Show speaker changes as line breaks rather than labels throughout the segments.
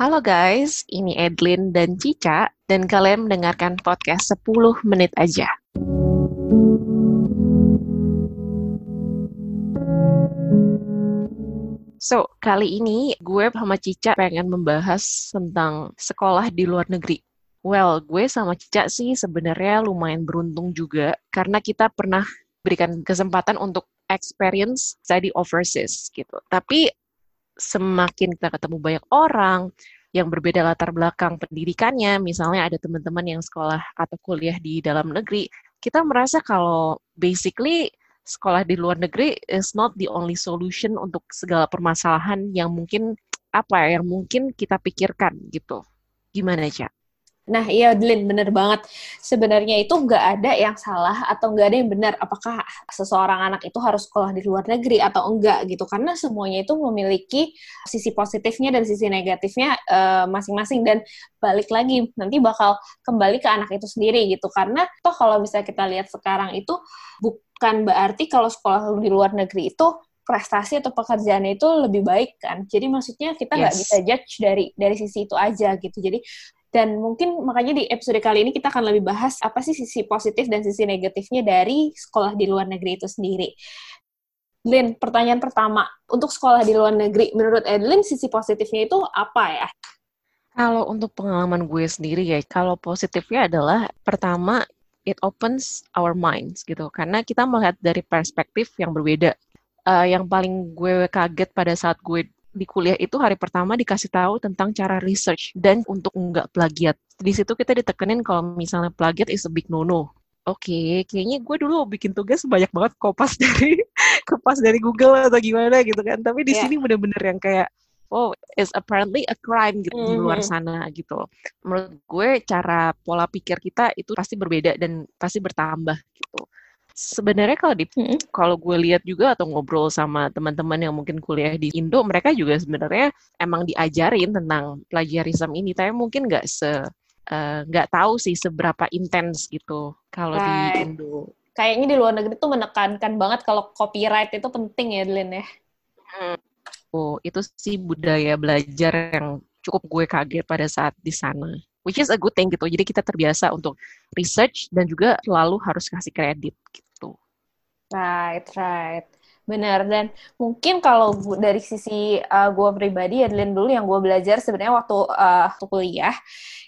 Halo guys, ini Edlin dan Cica, dan kalian mendengarkan podcast 10 menit aja. So, kali ini gue sama Cica pengen membahas tentang sekolah di luar negeri. Well, gue sama Cica sih sebenarnya lumayan beruntung juga, karena kita pernah berikan kesempatan untuk experience study overseas gitu. Tapi semakin kita ketemu banyak orang yang berbeda latar belakang pendidikannya, misalnya ada teman-teman yang sekolah atau kuliah di dalam negeri, kita merasa kalau basically sekolah di luar negeri is not the only solution untuk segala permasalahan yang mungkin apa ya, yang mungkin kita pikirkan gitu. Gimana, Cak?
Nah, iya, Delin, bener banget. Sebenarnya itu nggak ada yang salah atau nggak ada yang benar. Apakah seseorang anak itu harus sekolah di luar negeri atau enggak gitu. Karena semuanya itu memiliki sisi positifnya dan sisi negatifnya eh, masing-masing. Uh, dan balik lagi, nanti bakal kembali ke anak itu sendiri gitu. Karena toh kalau misalnya kita lihat sekarang itu bukan berarti kalau sekolah di luar negeri itu prestasi atau pekerjaannya itu lebih baik kan. Jadi maksudnya kita nggak yes. bisa judge dari dari sisi itu aja gitu. Jadi dan mungkin makanya di episode kali ini kita akan lebih bahas apa sih sisi positif dan sisi negatifnya dari sekolah di luar negeri itu sendiri. Lin, pertanyaan pertama, untuk sekolah di luar negeri, menurut Edlin sisi positifnya itu apa ya?
Kalau untuk pengalaman gue sendiri ya, kalau positifnya adalah pertama it opens our minds gitu, karena kita melihat dari perspektif yang berbeda. Uh, yang paling gue kaget pada saat gue di kuliah itu hari pertama dikasih tahu tentang cara research dan untuk nggak plagiat. Di situ kita ditekenin kalau misalnya plagiat is a big no-no. Oke, okay, kayaknya gue dulu bikin tugas banyak banget kopas dari kopas dari Google atau gimana gitu kan. Tapi di yeah. sini bener-bener yang kayak oh is apparently a crime gitu mm -hmm. di luar mm-hmm. sana gitu. Menurut gue cara pola pikir kita itu pasti berbeda dan pasti bertambah gitu sebenarnya kalau di hmm. kalau gue lihat juga atau ngobrol sama teman-teman yang mungkin kuliah di Indo, mereka juga sebenarnya emang diajarin tentang plagiarism ini, tapi mungkin nggak se eh, nggak uh, tahu sih seberapa intens gitu kalau right. di Indo.
Kayaknya di luar negeri tuh menekankan banget kalau copyright itu penting ya, Lin ya.
Hmm. Oh, itu sih budaya belajar yang cukup gue kaget pada saat di sana which is a good thing gitu. Jadi kita terbiasa untuk research dan juga selalu harus kasih kredit gitu.
Right, right. Benar, dan mungkin kalau dari sisi uh, gue pribadi, Adeline dulu yang gue belajar sebenarnya waktu, uh, kuliah,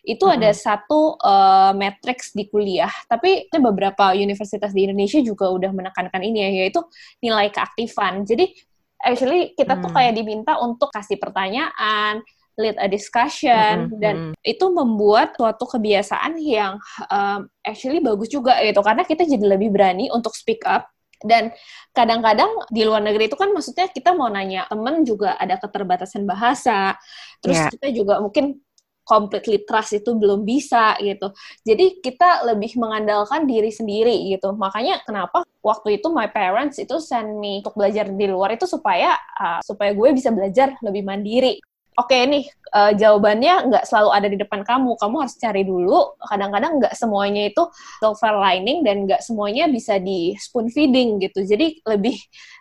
itu hmm. ada satu uh, matrix di kuliah, tapi beberapa universitas di Indonesia juga udah menekankan ini ya, yaitu nilai keaktifan. Jadi, actually kita hmm. tuh kayak diminta untuk kasih pertanyaan, lead a discussion mm-hmm. dan itu membuat suatu kebiasaan yang um, actually bagus juga gitu karena kita jadi lebih berani untuk speak up dan kadang-kadang di luar negeri itu kan maksudnya kita mau nanya temen juga ada keterbatasan bahasa terus yeah. kita juga mungkin completely trust itu belum bisa gitu. Jadi kita lebih mengandalkan diri sendiri gitu. Makanya kenapa waktu itu my parents itu send me untuk belajar di luar itu supaya uh, supaya gue bisa belajar lebih mandiri oke okay, nih uh, jawabannya nggak selalu ada di depan kamu. Kamu harus cari dulu. Kadang-kadang nggak semuanya itu silver lining dan nggak semuanya bisa di spoon feeding gitu. Jadi lebih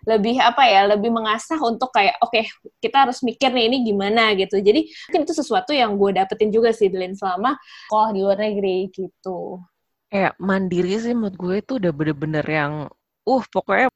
lebih apa ya? Lebih mengasah untuk kayak oke okay, kita harus mikir nih ini gimana gitu. Jadi mungkin itu sesuatu yang gue dapetin juga sih Delin selama sekolah di luar negeri gitu.
Kayak mandiri sih menurut gue itu udah bener-bener yang uh pokoknya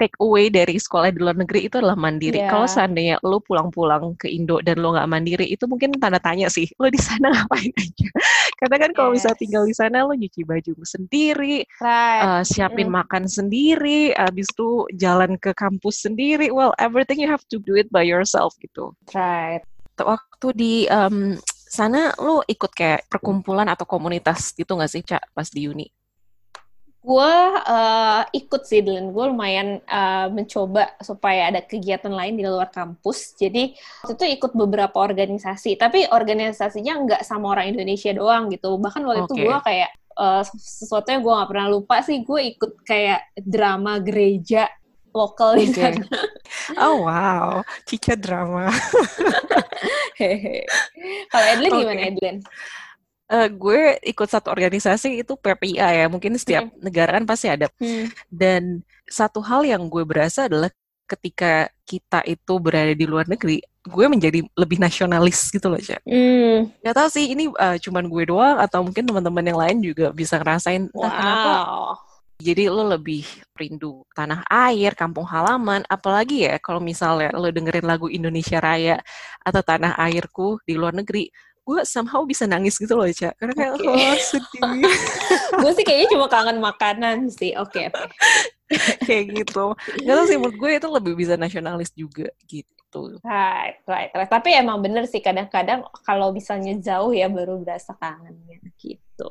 take away dari sekolah di luar negeri itu adalah mandiri. Yeah. Kalau seandainya lo pulang-pulang ke Indo dan lo nggak mandiri, itu mungkin tanda tanya sih, lo di sana ngapain aja? Karena kan kalau yes. bisa tinggal di sana, lo nyuci baju sendiri, right. uh, siapin mm. makan sendiri, abis itu jalan ke kampus sendiri. Well, everything you have to do it by yourself gitu.
Right.
Waktu di um, sana, lo ikut kayak perkumpulan atau komunitas gitu nggak sih, Cak, pas di uni?
Gue uh, ikut sih, dan gue lumayan uh, mencoba supaya ada kegiatan lain di luar kampus. Jadi waktu itu ikut beberapa organisasi, tapi organisasinya nggak sama orang Indonesia doang gitu. Bahkan waktu okay. itu gue kayak uh, sesuatu yang gue nggak pernah lupa sih, gue ikut kayak drama gereja lokal okay. di sana.
Oh wow, Cica drama.
Kalau Edlin okay. gimana Edlin?
Uh, gue ikut satu organisasi itu PPIA ya mungkin setiap hmm. negara kan pasti ada hmm. dan satu hal yang gue berasa adalah ketika kita itu berada di luar negeri gue menjadi lebih nasionalis gitu loh, Cak.
Hmm.
Gak tau sih ini uh, cuman gue doang atau mungkin teman-teman yang lain juga bisa ngerasain
Wow.
kenapa jadi lo lebih rindu tanah air, kampung halaman, apalagi ya kalau misalnya lo dengerin lagu Indonesia Raya atau Tanah Airku di luar negeri, gue somehow bisa nangis gitu loh, Cak. Karena kayak,
Oke.
oh sedih.
gue sih kayaknya cuma kangen makanan sih. Oke, oke.
kayak gitu. Gak tau sih, menurut gue itu lebih bisa nasionalis juga gitu.
Right, right, right. Tapi emang bener sih kadang-kadang kalau misalnya jauh ya baru berasa kangennya gitu.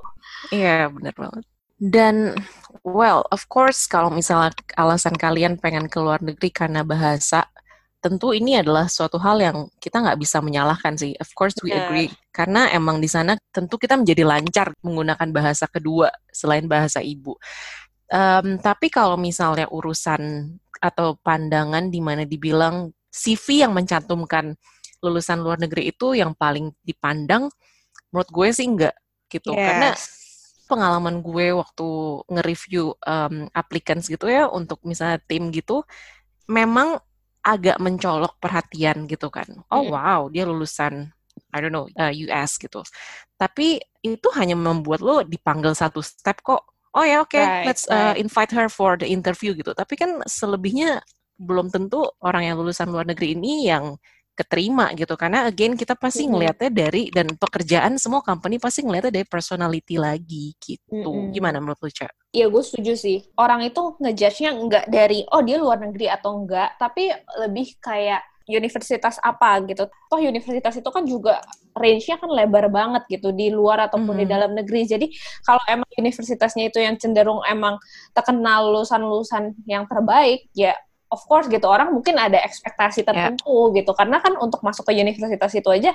Iya, bener banget. Dan, well, of course, kalau misalnya alasan kalian pengen ke luar negeri karena bahasa, tentu ini adalah suatu hal yang kita nggak bisa menyalahkan sih. Of course, we
Benar.
agree. Karena emang di sana tentu kita menjadi lancar menggunakan bahasa kedua selain bahasa ibu. Em, tapi kalau misalnya urusan atau pandangan di mana dibilang CV yang mencantumkan lulusan luar negeri itu yang paling dipandang, menurut gue sih enggak gitu. Karena
Yes.
pengalaman gue waktu nge-review um, applicants gitu ya untuk misalnya tim gitu memang agak mencolok perhatian gitu kan. Oh
Mm.
wow, dia lulusan I don't know uh, US gitu. Tapi itu hanya membuat lo dipanggil satu step kok. Oh ya oke,
Right,
let's uh,
right.
invite her for the interview gitu. Tapi kan selebihnya belum tentu orang yang lulusan luar negeri ini yang keterima gitu karena again kita pasti ngelihatnya dari dan pekerjaan semua company pasti ngelihatnya dari personality lagi gitu.
Mm-mm.
Gimana menurut lu, Cak?
Iya, gue setuju sih. Orang itu ngejudge-nya nggak dari, oh dia luar negeri atau enggak, tapi lebih kayak universitas apa gitu. Toh universitas itu kan juga range-nya kan lebar banget gitu, di luar ataupun di
Mhm.
dalam negeri. Jadi kalau emang universitasnya itu yang cenderung emang terkenal lulusan-lulusan yang terbaik, ya of course gitu. Orang mungkin ada ekspektasi tertentu gitu. Karena kan untuk masuk ke universitas itu aja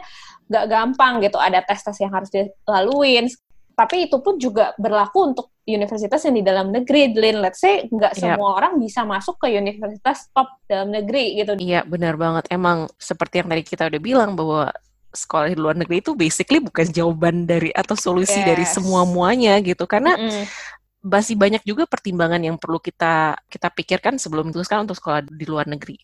nggak gampang gitu. Ada tes-tes yang harus dilaluin, tapi itu pun juga berlaku untuk universitas yang di dalam negeri, Lin. Let's say nggak
Yap.
semua orang bisa masuk ke universitas top dalam negeri gitu.
Iya, benar banget. Emang seperti yang tadi kita udah bilang bahwa sekolah di luar negeri itu basically bukan jawaban dari atau solusi dari
Yes.
semua muanya gitu. Karena
Mm-mm.
Masih banyak juga pertimbangan yang perlu kita kita pikirkan sebelum memutuskan untuk sekolah di luar negeri.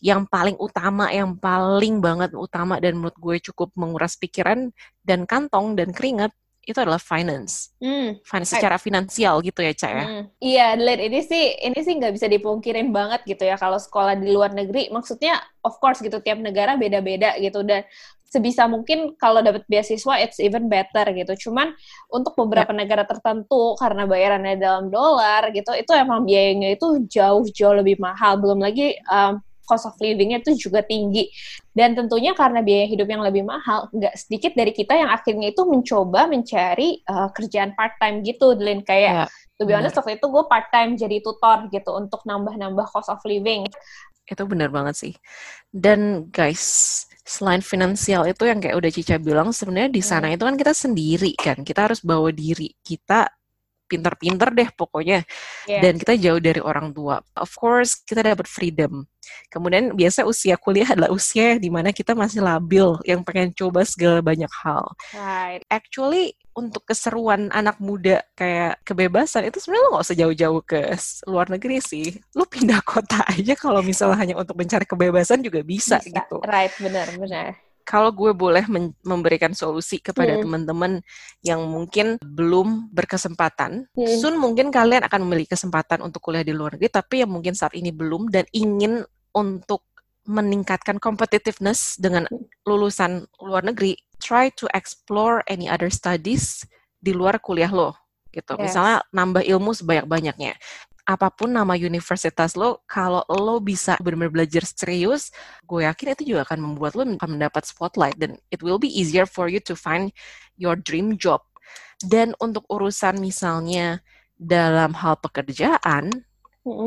Yang paling utama, yang paling banget utama dan menurut gue cukup menguras pikiran dan kantong dan keringat itu adalah finance.
Hmm.
Finance secara finansial gitu ya, Cak ya.
Mm. Iya, ini sih ini sih nggak bisa dipungkirin banget gitu ya kalau sekolah di luar negeri. Maksudnya, of course gitu tiap negara beda-beda gitu dan sebisa mungkin kalau dapat beasiswa it's even better gitu. Cuman untuk beberapa negara tertentu karena bayarannya dalam dolar gitu, itu emang biayanya itu jauh-jauh lebih mahal. Belum lagi um, cost of living-nya itu juga tinggi. Dan tentunya karena biaya hidup yang lebih mahal, nggak sedikit dari kita yang akhirnya itu mencoba mencari uh, kerjaan part-time gitu, Lin. Kayak
Ya,
To be honest, waktu itu gue part-time jadi tutor gitu untuk nambah-nambah cost of living.
Itu benar banget sih. Dan guys, selain finansial itu yang kayak udah Cica bilang, sebenarnya di sana itu kan kita sendiri kan. Kita harus bawa diri. Kita pinter-pinter deh pokoknya.
Yes.
Dan kita jauh dari orang tua. Of course, kita dapat freedom. Kemudian biasa usia kuliah adalah usia di mana kita masih labil, yang pengen coba segala banyak hal.
Right.
Actually, untuk keseruan anak muda kayak kebebasan itu sebenarnya lo nggak usah jauh-jauh ke luar negeri sih. Lo pindah kota aja kalau misalnya hanya untuk mencari kebebasan juga bisa, gitu.
Right, benar, benar.
Kalau gue boleh memberikan solusi kepada
Hmm.
teman-teman yang mungkin belum berkesempatan,
Hmm.
soon mungkin kalian akan memiliki kesempatan untuk kuliah di luar negeri, tapi yang mungkin saat ini belum dan ingin untuk meningkatkan competitiveness dengan lulusan luar negeri, try to explore any other studies di luar kuliah lo, gitu.
Yes.
Misalnya nambah ilmu sebanyak-banyaknya. Apa pun nama universitas lo, kalau lo bisa benar-benar belajar serius, gue yakin itu juga akan membuat lo mendapat spotlight dan it will be easier for you to find your dream job. Dan untuk urusan misalnya dalam hal pekerjaan.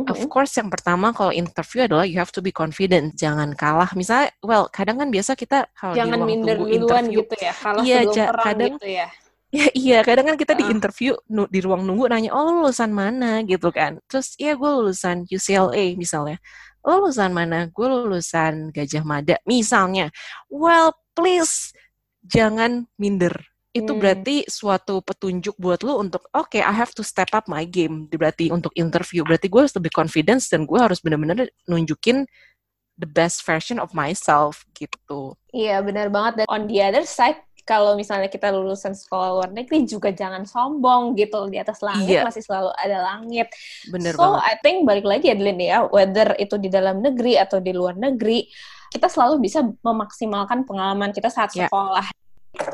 Of course, yang pertama kalau interview adalah you have to be confident. Jangan kalah. Misalnya, well, kadang kan biasa kita kalau di
Jangan
ruang
minder
tunggu interview,
gitu ya. Kalau
Iya,
sebelum
Ja,
perang
kadang-
gitu ya.
ya iya, kadang kan kita di
Heeh.
interview nu- di ruang nunggu nanya, oh lu lulusan mana gitu kan. Terus, iya gue lulusan UCLA misalnya. Lo lulusan mana? Gue lulusan Gajah Mada misalnya. Well, please jangan minder. Itu
Hmm.
berarti suatu petunjuk buat lu untuk oke, I have to step up my game. Berarti untuk interview, berarti gue harus lebih confidence dan gue harus benar-benar nunjukin the best version of myself gitu.
Iya benar banget dan on the other side kalau misalnya kita lulusan sekolah luar negeri juga jangan sombong gitu di atas langit yeah. masih selalu ada langit.
Bener
so
banget.
I think balik lagi Adeline ya whether itu di dalam negeri atau di luar negeri kita selalu bisa memaksimalkan pengalaman kita saat yeah.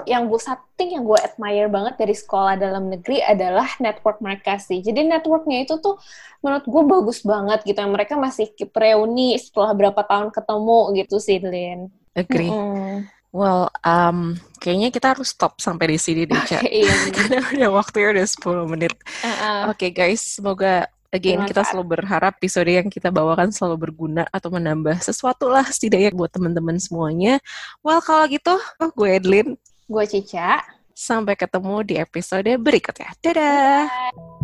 Yang gue setting yang gue admire banget dari sekolah dalam negeri adalah network mereka sih. Jadi networknya itu tuh menurut gue bagus banget gitu. Mereka masih keep reuni setelah berapa tahun ketemu gitu sih, Lin.
Agree. Mm -hmm. Well, um, kayaknya kita harus stop sampai di sini deh, Cak.
iya,
Karena udah waktunya udah 10 menit. Uh -uh. Oke, okay, guys. Semoga Again, kita selalu berharap episode yang kita bawakan selalu berguna atau menambah sesuatu lah setidaknya buat teman-teman semuanya. Well, kalau gitu, oh, gue Edlin.
Gue Cica.
Sampai ketemu di episode berikutnya. Dadah! Bye.